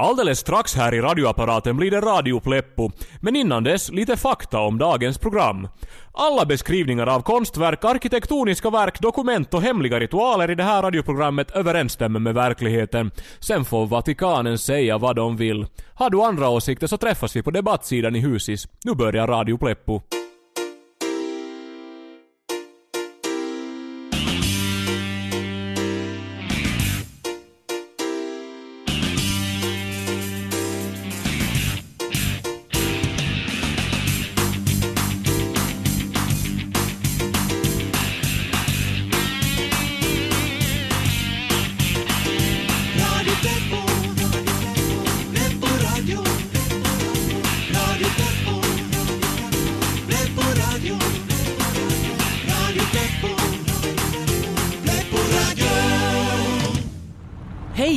Alldeles strax här i radioapparaten blir det radiopleppo, men innan dess lite fakta om dagens program. Alla beskrivningar av konstverk, arkitektoniska verk, dokument och hemliga ritualer i det här radioprogrammet överensstämmer med verkligheten. Sen får Vatikanen säga vad de vill. Har du andra åsikter så träffas vi på debattsidan i Husis. Nu börjar Radio Pleppo.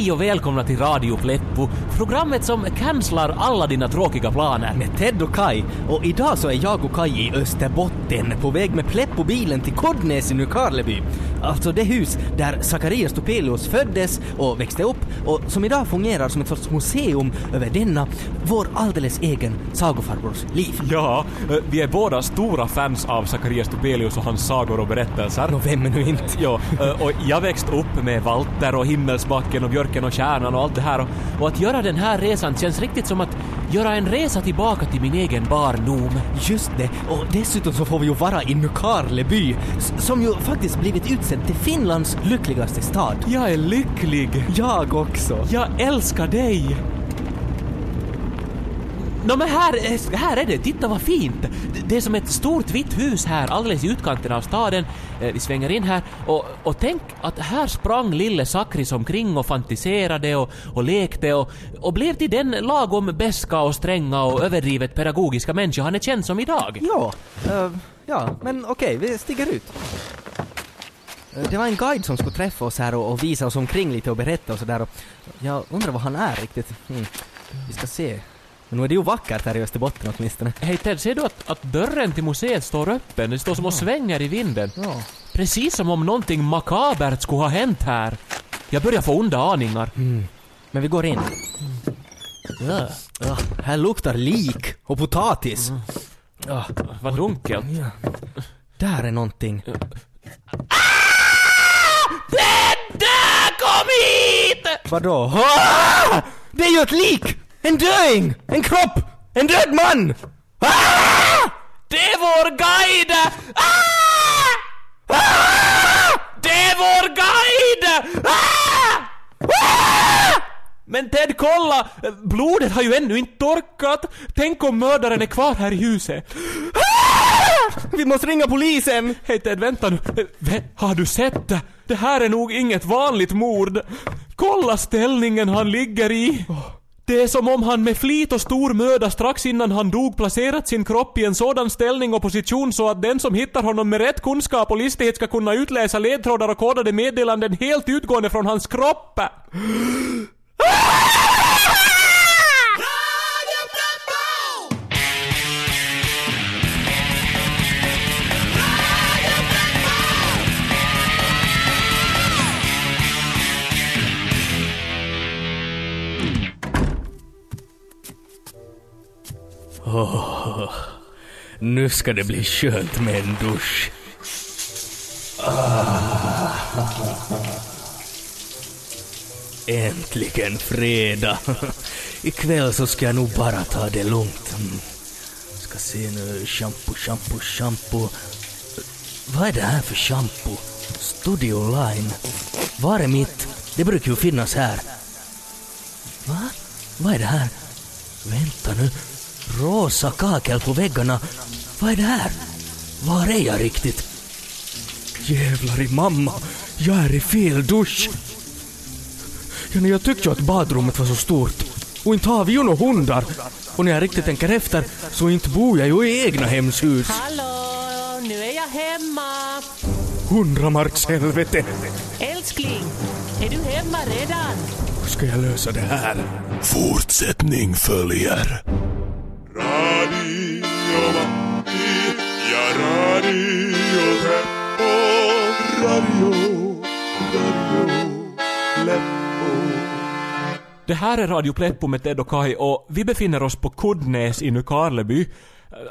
Hej och välkomna till Radio Pleppo, programmet som cancelar alla dina tråkiga planer. med Ted och Kai och idag så är jag och Kai i Österbotten på väg med Pleppo-bilen till Kodnäs i Nykarleby. Alltså det hus där Zacharias Topelius föddes och växte upp och som idag fungerar som ett sorts museum över denna, vår alldeles egen sagofarbrors liv. Ja, eh, vi är båda stora fans av Zacharias Tobelius och hans sagor och berättelser. Nå, vem är nu inte? Ja, eh, och jag växte upp med Walter och Himmelsbacken och Björken och Kärnan och allt det här och, och att göra den här resan känns riktigt som att göra en resa tillbaka till min egen barndom. Just det, och dessutom så får vi ju vara i Nykarleby, s- som ju faktiskt blivit utsedd till Finlands lyckligaste stad. Jag är lycklig. Jag också. Jag älskar dig. Nå men här, eh, här är det, titta vad fint! Det- är som ett stort vitt hus här alldeles i utkanten av staden. Eh, vi svänger in här och, och tänk att här sprang lille Sakris omkring och fantiserade och, och lekte och, och blev till den lagom beska och stränga och överdrivet pedagogiska människa han är känd som idag. Ja, uh, ja, men okej, vi stiger ut. Det var en guide som skulle träffa oss här och, och visa oss omkring lite och berätta och sådär jag undrar vad han är riktigt. Mm. Vi ska se. Men nu är det ju vackert här i Österbotten åtminstone. Hej Ted, ser du att, att dörren till museet står öppen? Det står som och svänger i vinden. Ja. Precis som om någonting makabert skulle ha hänt här. Jag börjar få onda aningar. Men vi går in. Ja. Ja, här luktar lik och potatis. Ja, Vad dunkelt. ja. Där är någonting. Där, kom hit! Vadå? Ah! Det är ju ett lik! En döing! En kropp! En död man! Ah! Det är vår guide! Ah! Ah! Det är vår guide! Ah! Ah! Men Ted, kolla! Blodet har ju ännu inte torkat. Tänk om mördaren är kvar här i huset. Ah! Vi måste ringa polisen! Hej Ted, vänta nu. Vä- Har du sett det? Det här är nog inget vanligt mord. Kolla ställningen han ligger i. Det är som om han med flit och stor möda strax innan han dog placerat sin kropp i en sådan ställning och position så att den som hittar honom med rätt kunskap och listighet ska kunna utläsa ledtrådar och kodade meddelanden helt utgående från hans kropp. Oh, nu ska det bli skönt med en dusch. Ah. Äntligen fredag. Ikväll så ska jag nog bara ta det lugnt. Mm. Ska se nu, shampoo, shampoo, shampoo. Vad är det här för shampoo? Studio Line. Var är mitt? Det brukar ju finnas här. Va? Vad är det här? Vänta nu. Rosa kakel på väggarna. Vad är det här? Var är jag riktigt? Jävlar i mamma. Jag är i fel dusch. Ja, jag tyckte ju att badrummet var så stort. Och inte har vi ju några hundar. Och när jag riktigt tänker efter så inte bor jag ju i egna hemshus. Hallå, nu är jag hemma. Hundramarkshelvete. Älskling, är du hemma redan? Hur ska jag lösa det här? Fortsättning följer. Det här är Radio Pleppo med Ted och Kai och vi befinner oss på Kuddnäs i Nykarleby.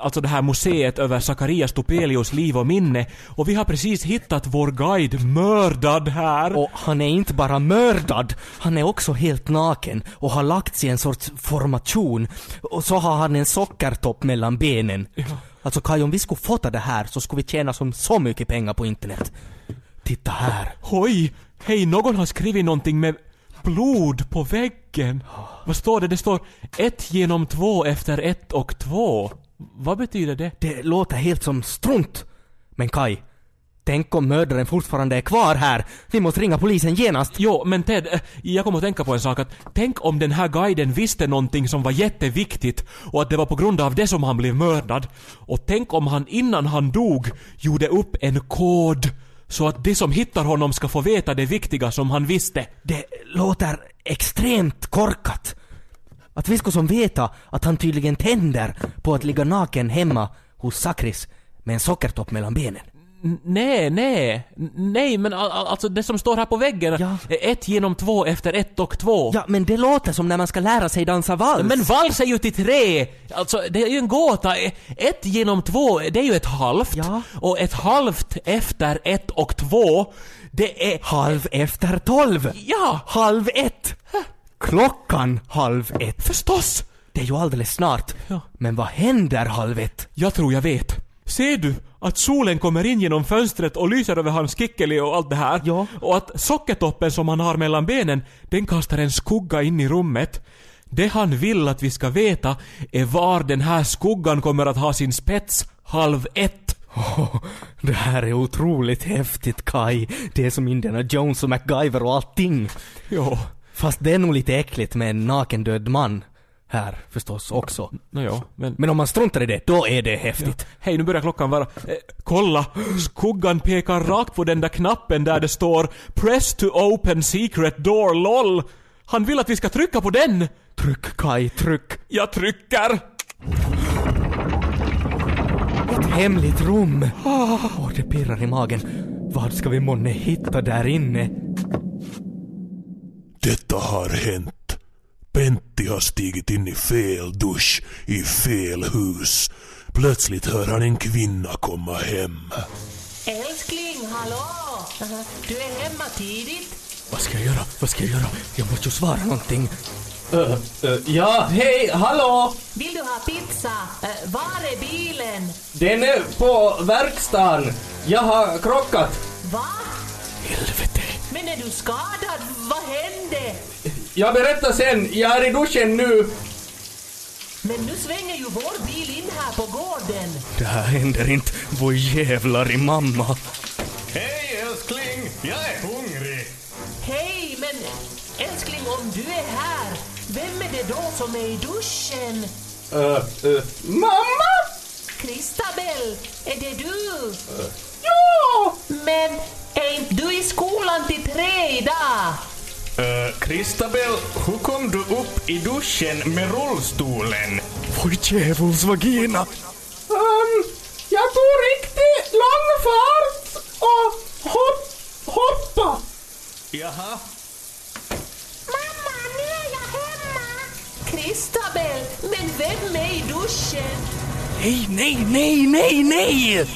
Alltså det här museet över Zacharias Topelius liv och minne. Och vi har precis hittat vår guide mördad här. Och han är inte bara mördad, han är också helt naken och har lagts i en sorts formation. Och så har han en sockertopp mellan benen. Alltså Kaj, om vi skulle fota det här så skulle vi tjäna som så mycket pengar på internet. Titta här. Oj! Hej, någon har skrivit någonting med blod på väggen. Vad står det? Det står ett genom två efter ett och två. Vad betyder det? Det låter helt som strunt. Men Kaj, tänk om mördaren fortfarande är kvar här. Vi måste ringa polisen genast. Jo, men Ted, eh, jag kommer att tänka på en sak att tänk om den här guiden visste någonting som var jätteviktigt och att det var på grund av det som han blev mördad. Och tänk om han innan han dog gjorde upp en kod så att de som hittar honom ska få veta det viktiga som han visste. Det låter extremt korkat. Att vi ska som veta att han tydligen tänder på att ligga naken hemma hos Sakris med en sockertopp mellan benen. Nej, nej, nej men al- al- alltså det som står här på väggen. Ja. Ett genom två efter ett och två. Ja, men det låter som när man ska lära sig dansa vals. Men vals är ju till tre! Alltså det är ju en gåta. Ett genom två, det är ju ett halvt. Ja. Och ett halvt efter ett och två, det är... Halv efter tolv! Ja! Halv ett! Klockan halv ett. Förstås! Det är ju alldeles snart. Ja. Men vad händer halv ett? Jag tror jag vet. Ser du att solen kommer in genom fönstret och lyser över hans kickeli och allt det här? Ja. Och att sockertoppen som han har mellan benen, den kastar en skugga in i rummet. Det han vill att vi ska veta är var den här skuggan kommer att ha sin spets halv ett. Åh, det här är otroligt häftigt Kai. Det är som Indiana Jones och MacGyver och allting. Jo. Fast det är nog lite äckligt med en nakendöd man. Här förstås också. Nåja, men... Men om man struntar i det, då är det häftigt. Hej, nu börjar klockan vara... Eh, kolla! Skuggan pekar rakt på den där knappen där det står “Press to open secret door LOL”. Han vill att vi ska trycka på den! Tryck Kai, tryck. Jag trycker! Ett hemligt rum. Åh, det pirrar i magen. Vad ska vi månne hitta där inne? Detta har hänt. Pentti har stigit in i fel dusch i fel hus. Plötsligt hör han en kvinna komma hem. Älskling, hallå! Du är hemma tidigt? Vad ska jag göra? Vad ska jag göra? Jag måste ju svara någonting. Ja, hej, hallå! Vill du ha pizza? Eh, var är bilen? Den är på verkstaden. Jag har krockat. Va? Helvete. Men är du skadad? Vad hände? Jag berättar sen, jag är i duschen nu. Men nu svänger ju vår bil in här på gården. Det här händer inte. Vår jävlar i mamma. Hej älskling, jag är hungrig. Hej, men älskling om du är här, vem är det då som är i duschen? Uh, uh, mamma! Kristabell, är det du? Ja! Men är inte du i skolan till tre idag? Uh, Kristabel, hur kom du upp i duschen med rullstolen? Vår djävuls vagina. Um, jag tog riktigt lång fart och hopp, hoppa. Jaha. Mamma, nu är jag hemma! Kristabell, men vem är i duschen? Nej, nej, nej, nej, nej!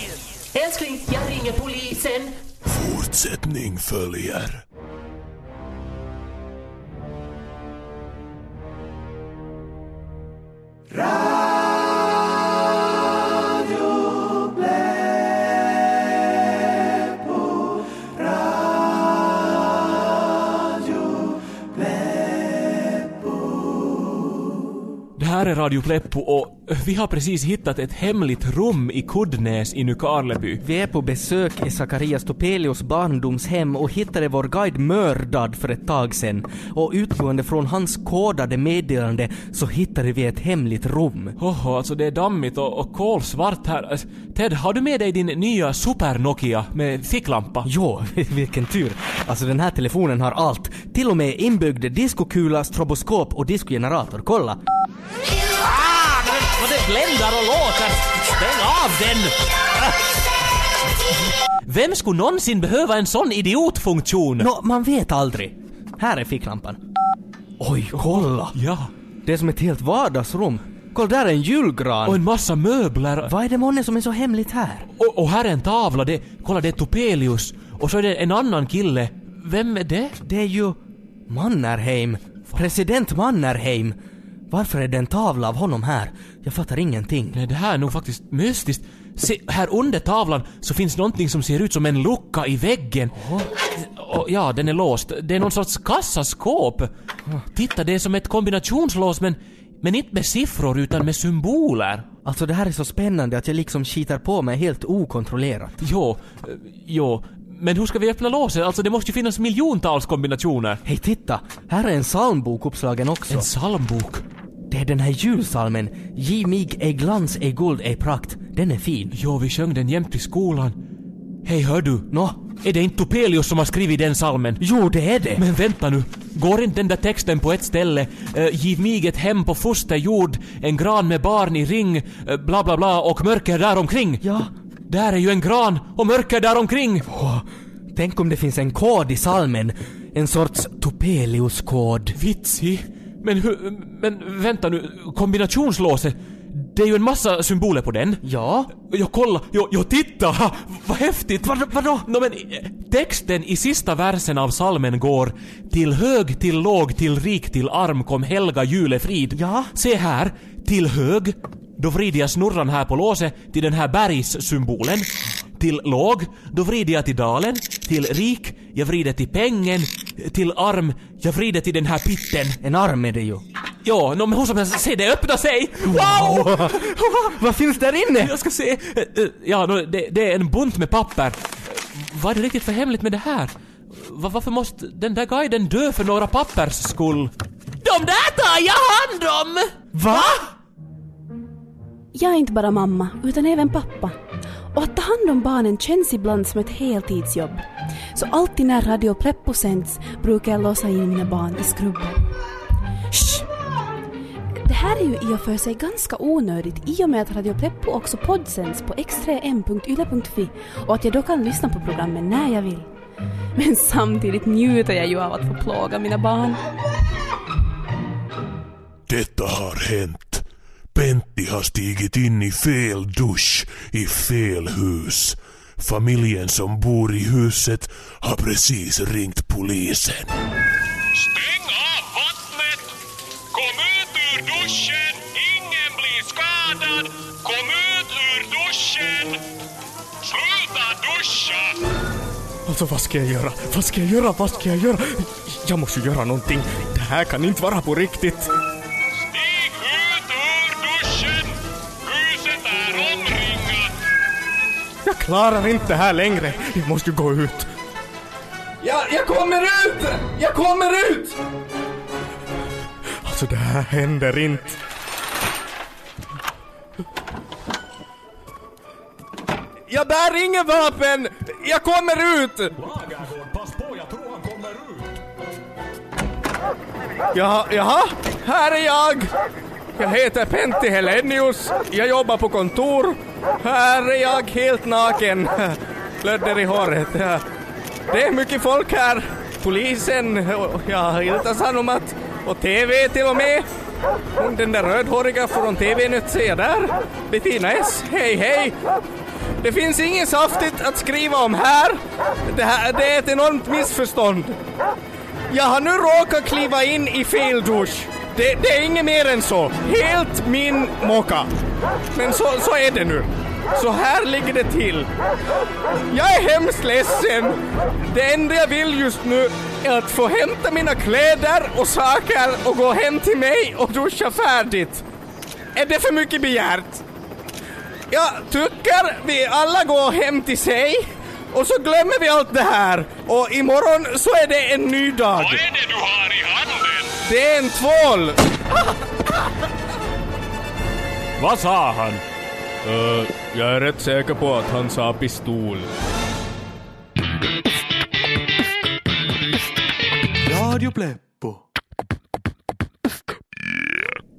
Älskling, jag ringer polisen. Fortsättning följer. Är Radio Pleppo och vi har precis hittat ett hemligt rum i Kuddnäs i Nykarleby. Vi är på besök i Zacharias Topelius barndomshem och hittade vår guide mördad för ett tag sedan. Och utgående från hans kodade meddelande så hittade vi ett hemligt rum. Oho, alltså det är dammigt och, och kolsvart här. Alltså, Ted, har du med dig din nya Super Nokia med ficklampa? Jo, vilken tur. Alltså den här telefonen har allt. Till och med inbyggd diskokula, stroboskop och diskogenerator. Kolla! Ah, vad det bländar och låter! Stäng av den! Vem skulle någonsin behöva en sån idiotfunktion? Nå, man vet aldrig. Här är ficklampan. Oj, kolla! Ja. Det är som ett helt vardagsrum. Kolla, där är en julgran. Och en massa möbler. Vad är det månne som är så hemligt här? Och, och här är en tavla. Det, kolla, det är Topelius. Och så är det en annan kille. Vem är det? Det är ju Mannerheim. President Mannerheim. Varför är det en tavla av honom här? Jag fattar ingenting. Nej, det här är nog faktiskt mystiskt. Se, här under tavlan så finns någonting som ser ut som en lucka i väggen. Och, ja, den är låst. Det är någon sorts kassaskåp. Titta, det är som ett kombinationslås men, men inte med siffror utan med symboler. Alltså det här är så spännande att jag liksom kitar på mig helt okontrollerat. Jo, jo. Men hur ska vi öppna låset? Alltså det måste ju finnas miljontals kombinationer. Hej titta! Här är en psalmbok uppslagen också. En psalmbok. Det är den här julsalmen. Giv mig ej glans, ej guld, ej prakt. Den är fin. Jo, vi sjöng den jämt i skolan. Hej, hör du? Nå? Är det inte Topelius som har skrivit den salmen? Jo, det är det! Men vänta nu, går inte den där texten på ett ställe? Uh, giv mig ett hem på fosterjord, en gran med barn i ring, eh, bla bla bla och mörker där omkring. Ja. Där är ju en gran och mörker där omkring. Åh, tänk om det finns en kod i salmen. En sorts Topelius-kod. Vitsig. Men hur, men vänta nu, kombinationslåset. Det är ju en massa symboler på den. Ja? Jag kolla, jag, jag titta! Ha, Vad häftigt! Vad, vadå? Nå men, texten i sista versen av salmen går Till hög, till låg, till rik, till arm kom Helga julefrid. Ja? Se här, till hög. Då vrider jag snurran här på låset till den här bergssymbolen. Till låg, då vrider jag till dalen. Till rik, jag vrider till pengen. Till arm, jag vrider till den här pitten. En arm är det ju. Ja, no, men hur som helst, se det öppna sig! Wow! Vad finns där inne? Jag ska se. Eh, eh, Ja, no, det, det är en bunt med papper. Vad är det riktigt för hemligt med det här? Va- varför måste den där guiden dö för några pappers skull? De där tar jag hand om! Va? Jag är inte bara mamma, utan även pappa. Och att ta hand om barnen känns ibland som ett heltidsjobb. Så alltid när Radio Preppo sänds brukar jag låsa in mina barn i skrubben. Shh! Det här är ju i och för sig ganska onödigt i och med att Radio Preppo också poddsänds på x3m.yle.fi och att jag då kan lyssna på programmen när jag vill. Men samtidigt njuter jag ju av att få plåga mina barn. Detta har hänt. Pentti har stigit in i fel dusch i fel hus. Familjen som bor i huset har precis ringt polisen. Stäng av vattnet! Kom ut ur duschen! Ingen blir skadad! Kom ut ur duschen! Sluta duscha! Alltså vad ska jag göra? Vad ska jag göra? Vad ska jag göra? Jag måste göra någonting. Det här kan inte vara på riktigt. Klarar inte det här längre. Jag måste gå ut. Ja, jag kommer ut! Jag kommer ut! Alltså det här händer inte. Jag bär inget vapen! Jag kommer ut! Lagergård, pass på, jag tror han kommer ut! Jaha, jaha, här är jag! Jag heter Pentti Helenius, jag jobbar på kontor. Här är jag helt naken. Klödder i håret. Ja. Det är mycket folk här. Polisen, och ja, Ilta Sanomat och TV till och med. Hon den där rödhåriga från TV-nytt ser jag där. Bettina S, hej hej. Det finns inget saftigt att skriva om här. Det, här, det är ett enormt missförstånd. Jag har nu råkat kliva in i fel dusch. Det, det är inget mer än så. Helt min mocka. Men så, så är det nu. Så här ligger det till. Jag är hemskt ledsen. Det enda jag vill just nu är att få hämta mina kläder och saker och gå hem till mig och duscha färdigt. Är det för mycket begärt? Jag tycker vi alla går hem till sig och så glömmer vi allt det här och imorgon så är det en ny dag. Vad är det du har i handen? Det är en tvål. Vad sa han? Uh, jag är rätt säker på att han sa pistol. Radio Pleppo.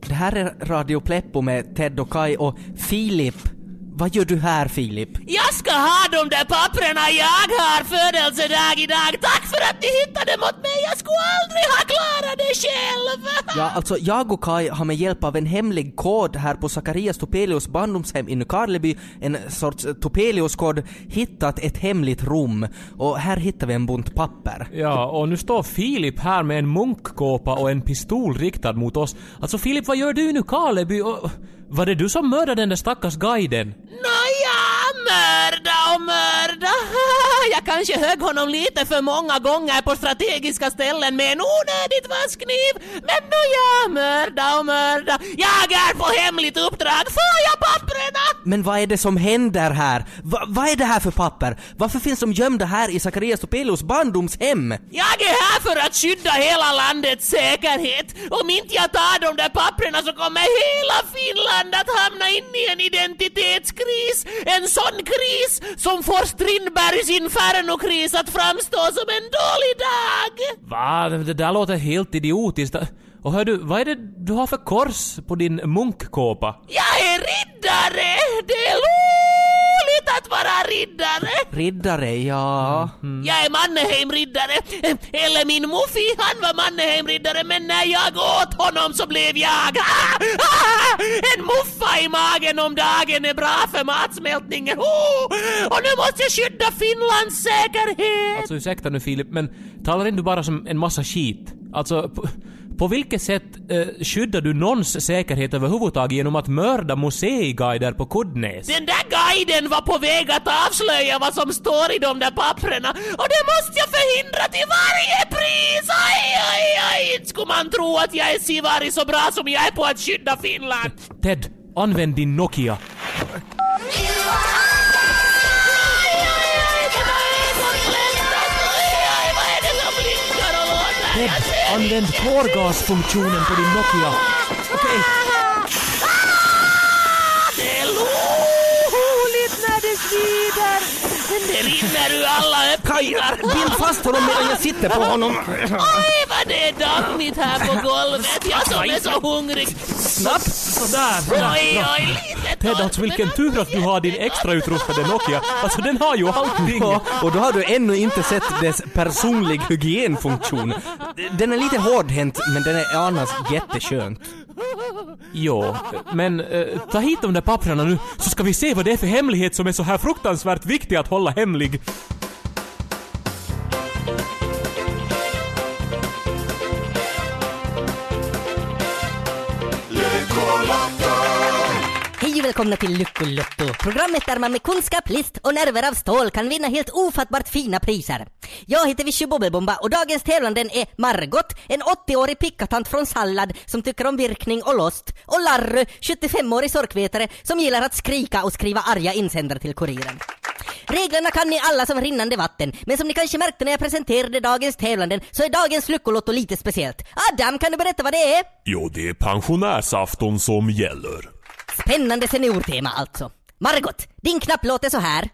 Det här är Radio Pleppo med Ted och Kai och Filip. Vad gör du här Filip? Jag ska ha de där papperna jag har födelsedag idag. Tack för att ni hittade dem åt mig! jag skulle aldrig ha klarat det själv! Ja, alltså jag och Kai har med hjälp av en hemlig kod här på Zacharias Topelius barndomshem i Nykarleby, en sorts Topelius-kod, hittat ett hemligt rum. Och här hittar vi en bunt papper. Ja, och nu står Filip här med en munkkåpa och en pistol riktad mot oss. Alltså Filip, vad gör du nu Karleby? Och, var det du som mördade den där stackars guiden? Nåja, mörda och mörda. Jag kanske högg honom lite för många gånger på strategiska ställen med en onödigt vass kniv. Men nåja, mörda och mörda. Jag är på hemligt uppdrag. Får jag papprena? Men vad är det som händer här? Va, vad är det här för papper? Varför finns de gömda här i Zacharias Topelius barndomshem? Jag är här för att skydda hela landets säkerhet. Om inte jag tar de där papperna så kommer hela Finland att hamna in i en identitetskris. En sån kris som får Strindbergs Inferno-kris att framstå som en dålig dag. Va? Det där låter helt idiotiskt. Och hör du, vad är det du har för kors på din munkkåpa? Jag är riddare! Det är vara riddare! Riddare, ja... Jag är Mannerheim-riddare. Eller min muffi, han var Mannerheim-riddare men när jag åt honom så blev jag ah, ah, en muffa i magen om dagen är bra för matsmältningen. Oh, och nu måste jag skydda Finlands säkerhet. Alltså ursäkta nu Filip, men talar inte du bara som en massa skit? Alltså, på vilket sätt eh, skyddar du någons säkerhet överhuvudtaget genom att mörda museiguider på Kuddnäs? Den där guiden var på väg att avslöja vad som står i de där papprena och det måste jag förhindra till varje pris! Aj, aj, aj! Inte skulle man tro att jag är sivari så bra som jag är på att skydda Finland! Ted, använd din Nokia. Ted, använd tårgasfunktionen på din Nokia. Okej, Det är roligt när det svider! Det rinner ur alla öppningar! bind fast honom medan jag sitter på honom. Oj, vad det är dammigt här på golvet! Jag som är så hungrig! Snabbt! Sådär, Oj, oj, lite alltså vilken tur att du har din extrautrustade Nokia. Alltså den har ju allting. Ja, och då har du ännu inte sett dess personlig hygienfunktion. Den är lite hårdhänt, men den är annars jätteskönt. Jo, men eh, ta hit de där papperna nu så ska vi se vad det är för hemlighet som är så här fruktansvärt viktig att hålla hemlig. Välkomna till Lyckolotto, programmet där man med kunskap, list och nerver av stål kan vinna helt ofattbart fina priser. Jag heter Vichy Bubbelbomba och dagens tävlande är Margot, en 80-årig pickatant från Sallad som tycker om virkning och lost, och Larry, 75-årig sorkvetare som gillar att skrika och skriva arga insändare till Kuriren. Reglerna kan ni alla som rinnande vatten, men som ni kanske märkte när jag presenterade dagens tävlanden så är dagens Lyckolotto lite speciellt. Adam, kan du berätta vad det är? Jo, det är pensionärsafton som gäller. Spännande seniortema alltså. Margot, din knapp låter så här.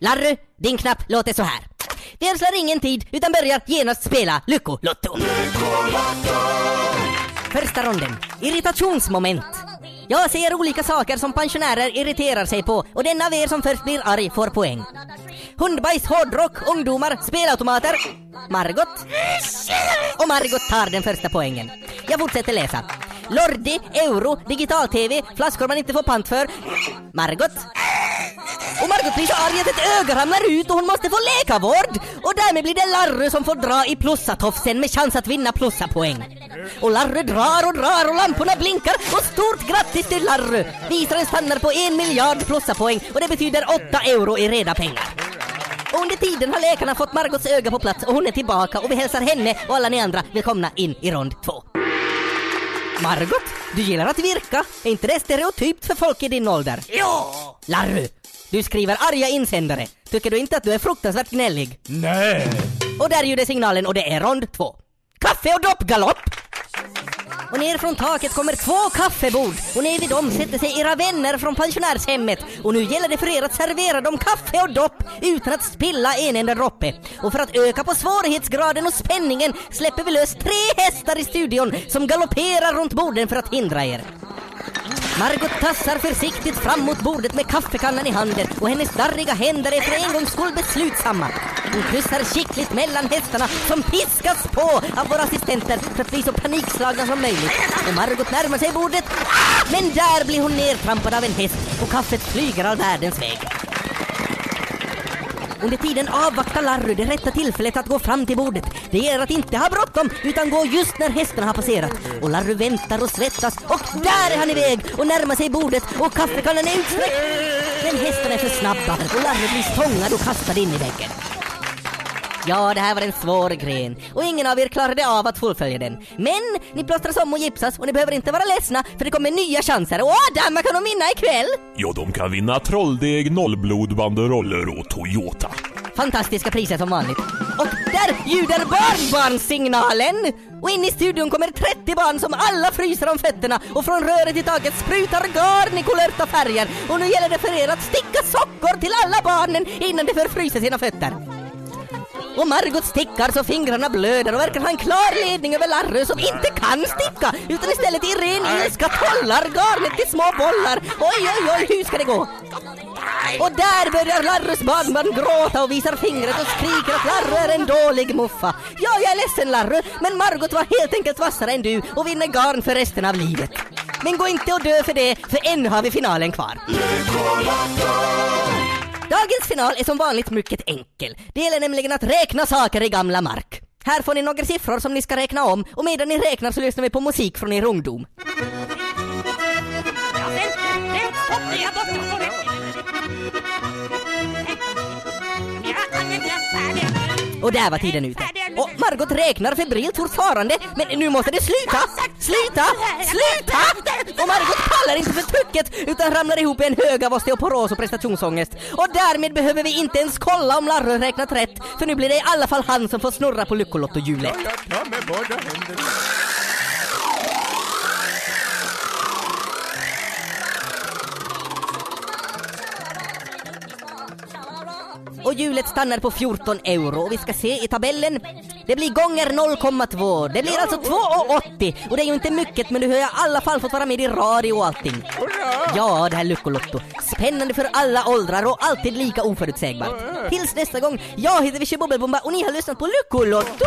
Larry, din knapp låter så här. Vi ödslar ingen tid utan börjar genast spela Lyckolotto. Första ronden. Irritationsmoment. Jag säger olika saker som pensionärer irriterar sig på och den av er som först blir arg får poäng. Hundbajs, hårdrock, ungdomar, spelautomater. Margot. Och Margot tar den första poängen. Jag fortsätter läsa. Lordi, euro, digital-tv, flaskor man inte får pant för. Margot. Och Margot blir så arg att ett öga ramlar ut och hon måste få läkarvård. Och därmed blir det Larry som får dra i plussatofsen med chans att vinna plussapoäng. Och Larry drar och drar och lamporna blinkar och stort grattis till Larry! Visaren stannar på en miljard plussapoäng och det betyder 8 euro i reda pengar. Och under tiden har läkarna fått Margots öga på plats och hon är tillbaka och vi hälsar henne och alla ni andra välkomna in i rond två. Margot, du gillar att virka. Är inte det stereotypt för folk i din ålder? Ja! Larry, du skriver arga insändare. Tycker du inte att du är fruktansvärt gnällig? Nej! Och där ljuder signalen och det är rond två. Kaffe och doppgalopp! Och ner från taket kommer två kaffebord och ner vid dem sätter sig era vänner från pensionärshemmet och nu gäller det för er att servera dem kaffe och dopp utan att spilla en enda droppe. Och för att öka på svårighetsgraden och spänningen släpper vi lös tre hästar i studion som galopperar runt borden för att hindra er. Margot tassar försiktigt fram mot bordet med kaffekannan i handen och hennes darriga händer är för en gångs skull beslutsamma. Hon kryssar skickligt mellan hästarna som piskas på av våra assistenter för att bli så panikslagna som möjligt. Och Margot närmar sig bordet, men där blir hon nertrampad av en häst och kaffet flyger all världens väg. Under tiden avvaktar Larry det rätta tillfället att gå fram till bordet. Det är att inte ha bråttom utan gå just när hästarna har passerat. Och Larry väntar och svettas och där är han iväg och närmar sig bordet och kaffekannan är utsträckt. Men hästarna är för snabba och Larry blir stångad och kastad in i väggen. Ja, det här var en svår gren och ingen av er klarade av att fullfölja den. Men ni plåstras om och gipsas och ni behöver inte vara ledsna för det kommer nya chanser. Och Adam, vad kan de vinna ikväll? Ja, de kan vinna trolldeg, nollblod, banderoller och Toyota. Fantastiska priser som vanligt. Och där ljuder barnbarnssignalen! Och in i studion kommer 30 barn som alla fryser om fötterna och från röret i taket sprutar garn i kulörta färger. Och nu gäller det för er att sticka sockor till alla barnen innan de förfryser sina fötter. Och Margot stickar så fingrarna blöder och verkar ha en klar ledning över Larry som inte kan sticka utan istället i ren ilska tollar garnet till små bollar. Oj, oj, oj, hur ska det gå? Och där börjar Larrys barnbarn gråta och visar fingret och skriker att Larry är en dålig muffa. Ja, jag är ledsen Larry, men Margot var helt enkelt vassare än du och vinner garn för resten av livet. Men gå inte och dö för det, för ännu har vi finalen kvar. Dagens final är som vanligt mycket enkel. Det gäller nämligen att räkna saker i gamla mark. Här får ni några siffror som ni ska räkna om och medan ni räknar så lyssnar vi på musik från er ungdom. Och där var tiden ute. Och Margot räknar febrilt fortfarande, men nu måste det sluta! Sluta! Sluta! Och Margot pallar inte för trycket utan ramlar ihop i en hög av osteoporos och prestationsångest. Och därmed behöver vi inte ens kolla om Larry räknat rätt, för nu blir det i alla fall han som får snurra på Lyckolotto-hjulet. Jag tar med båda händerna. Och hjulet stannar på 14 euro och vi ska se i tabellen. Det blir gånger 0,2. Det blir alltså 2,80 och det är ju inte mycket men du har i alla fall fått vara med i radio och allting. Ja, det här Lyckolotto. Spännande för alla åldrar och alltid lika oförutsägbart. Tills nästa gång, jag heter Vichy Bubbelbomba och ni har lyssnat på Lyckolotto!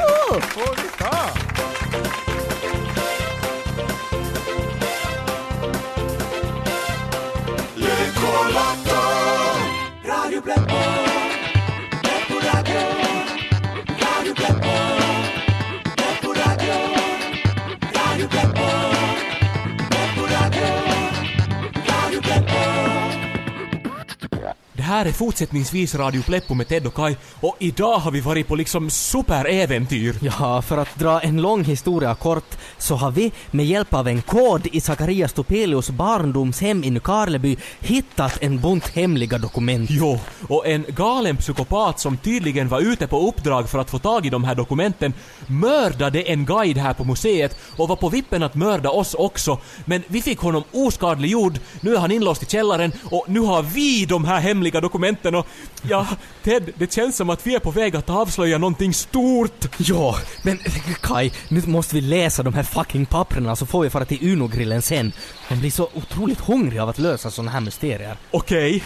Här är fortsättningsvis Radio Pleppo med Ted och Kai och idag har vi varit på liksom superäventyr. Ja, för att dra en lång historia kort så har vi med hjälp av en kod i Zacharias Topelius barndomshem i Nykarleby hittat en bunt hemliga dokument. Jo, och en galen psykopat som tydligen var ute på uppdrag för att få tag i de här dokumenten mördade en guide här på museet och var på vippen att mörda oss också. Men vi fick honom oskadliggjord, nu är han inlåst i källaren och nu har vi de här hemliga dokumenten och ja, Ted, det känns som att vi är på väg att avslöja någonting stort. Ja, men Kai, nu måste vi läsa de här fucking papperna så får vi fara till Uno-grillen sen. Man blir så otroligt hungrig av att lösa såna här mysterier. Okej.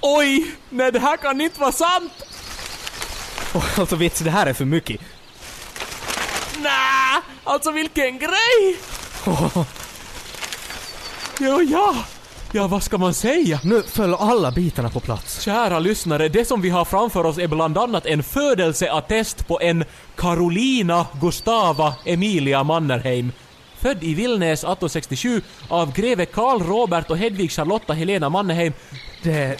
Oj! Nej, det här kan inte vara sant! Oh, alltså vits, det här är för mycket. Nä, alltså vilken grej! Jo, ja. Ja, vad ska man säga? Nu föll alla bitarna på plats. Kära lyssnare, det som vi har framför oss är bland annat en födelseattest på en Carolina Gustava Emilia Mannerheim. Född i Villnäs 1867 av greve Karl Robert och Hedvig Charlotta Helena Mannerheim. Det...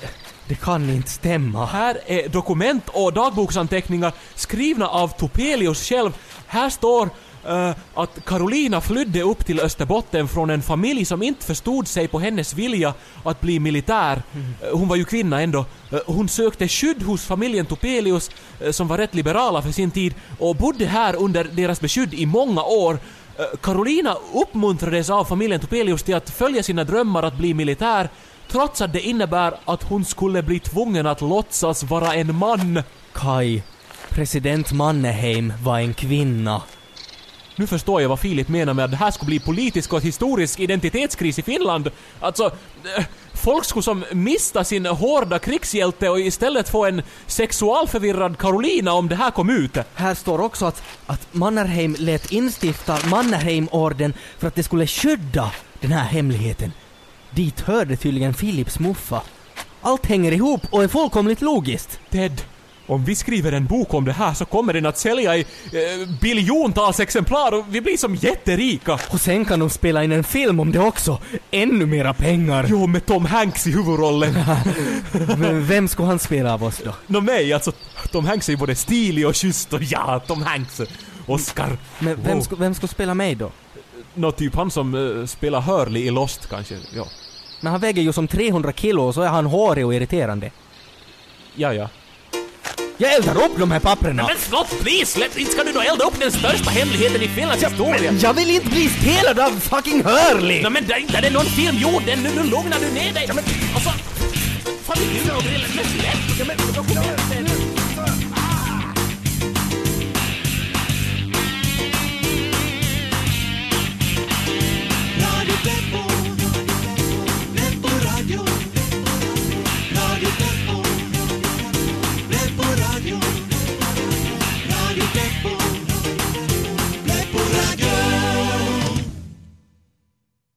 det kan inte stämma. Här är dokument och dagboksanteckningar skrivna av Topelius själv. Här står Uh, att Carolina flydde upp till Österbotten från en familj som inte förstod sig på hennes vilja att bli militär. Uh, Hon var ju kvinna ändå. Uh, Hon sökte skydd hos familjen Topelius, som var rätt liberala för sin tid, och bodde här under deras beskydd i många år. Carolina uppmuntrades av familjen Topelius till att följa sina drömmar att bli militär, trots att det innebär att hon skulle bli tvungen att låtsas vara en man. Kai, president Mannerheim var en kvinna. Nu förstår jag vad Filip menar med att det här skulle bli politisk och historisk identitetskris i Finland. Alltså, eh, folk skulle som mista sin hårda krigshjälte och istället få en sexualförvirrad Carolina om det här kom ut. Här står också att, att Mannerheim lät instifta Mannerheimorden för att det skulle skydda den här hemligheten. Dit hörde tydligen Philips muffa. Allt hänger ihop och är fullkomligt logiskt. Ted, om vi skriver en bok om det här så kommer den att sälja i eh, biljontals exemplar och vi blir som jätterika. Och sen kan de spela in en film om det också. Ännu mera pengar. Jo, med Tom Hanks i huvudrollen. Men vem ska han spela av oss då? Nå mig, alltså Tom Hanks är ju både stilig och schysst och ja, Tom Hanks. Oscar. Men vem, Wow. ska, vem ska spela mig då? Nå typ han som uh, spelar Hurley i Lost kanske, ja. Men han väger ju som 300 kilo och så är han hårig och irriterande. Ja, ja. Jag eldar upp de här papperna! Men stopp, please! Let, inte ska du då elda upp den största hemligheten i Finlands historia! Jag vill inte bli spelad av fucking Hurley! Nå men där, där är någon film gjord, nu, nu lugnar du ner dig! Ja, men, alltså, men släpp! Ja, men,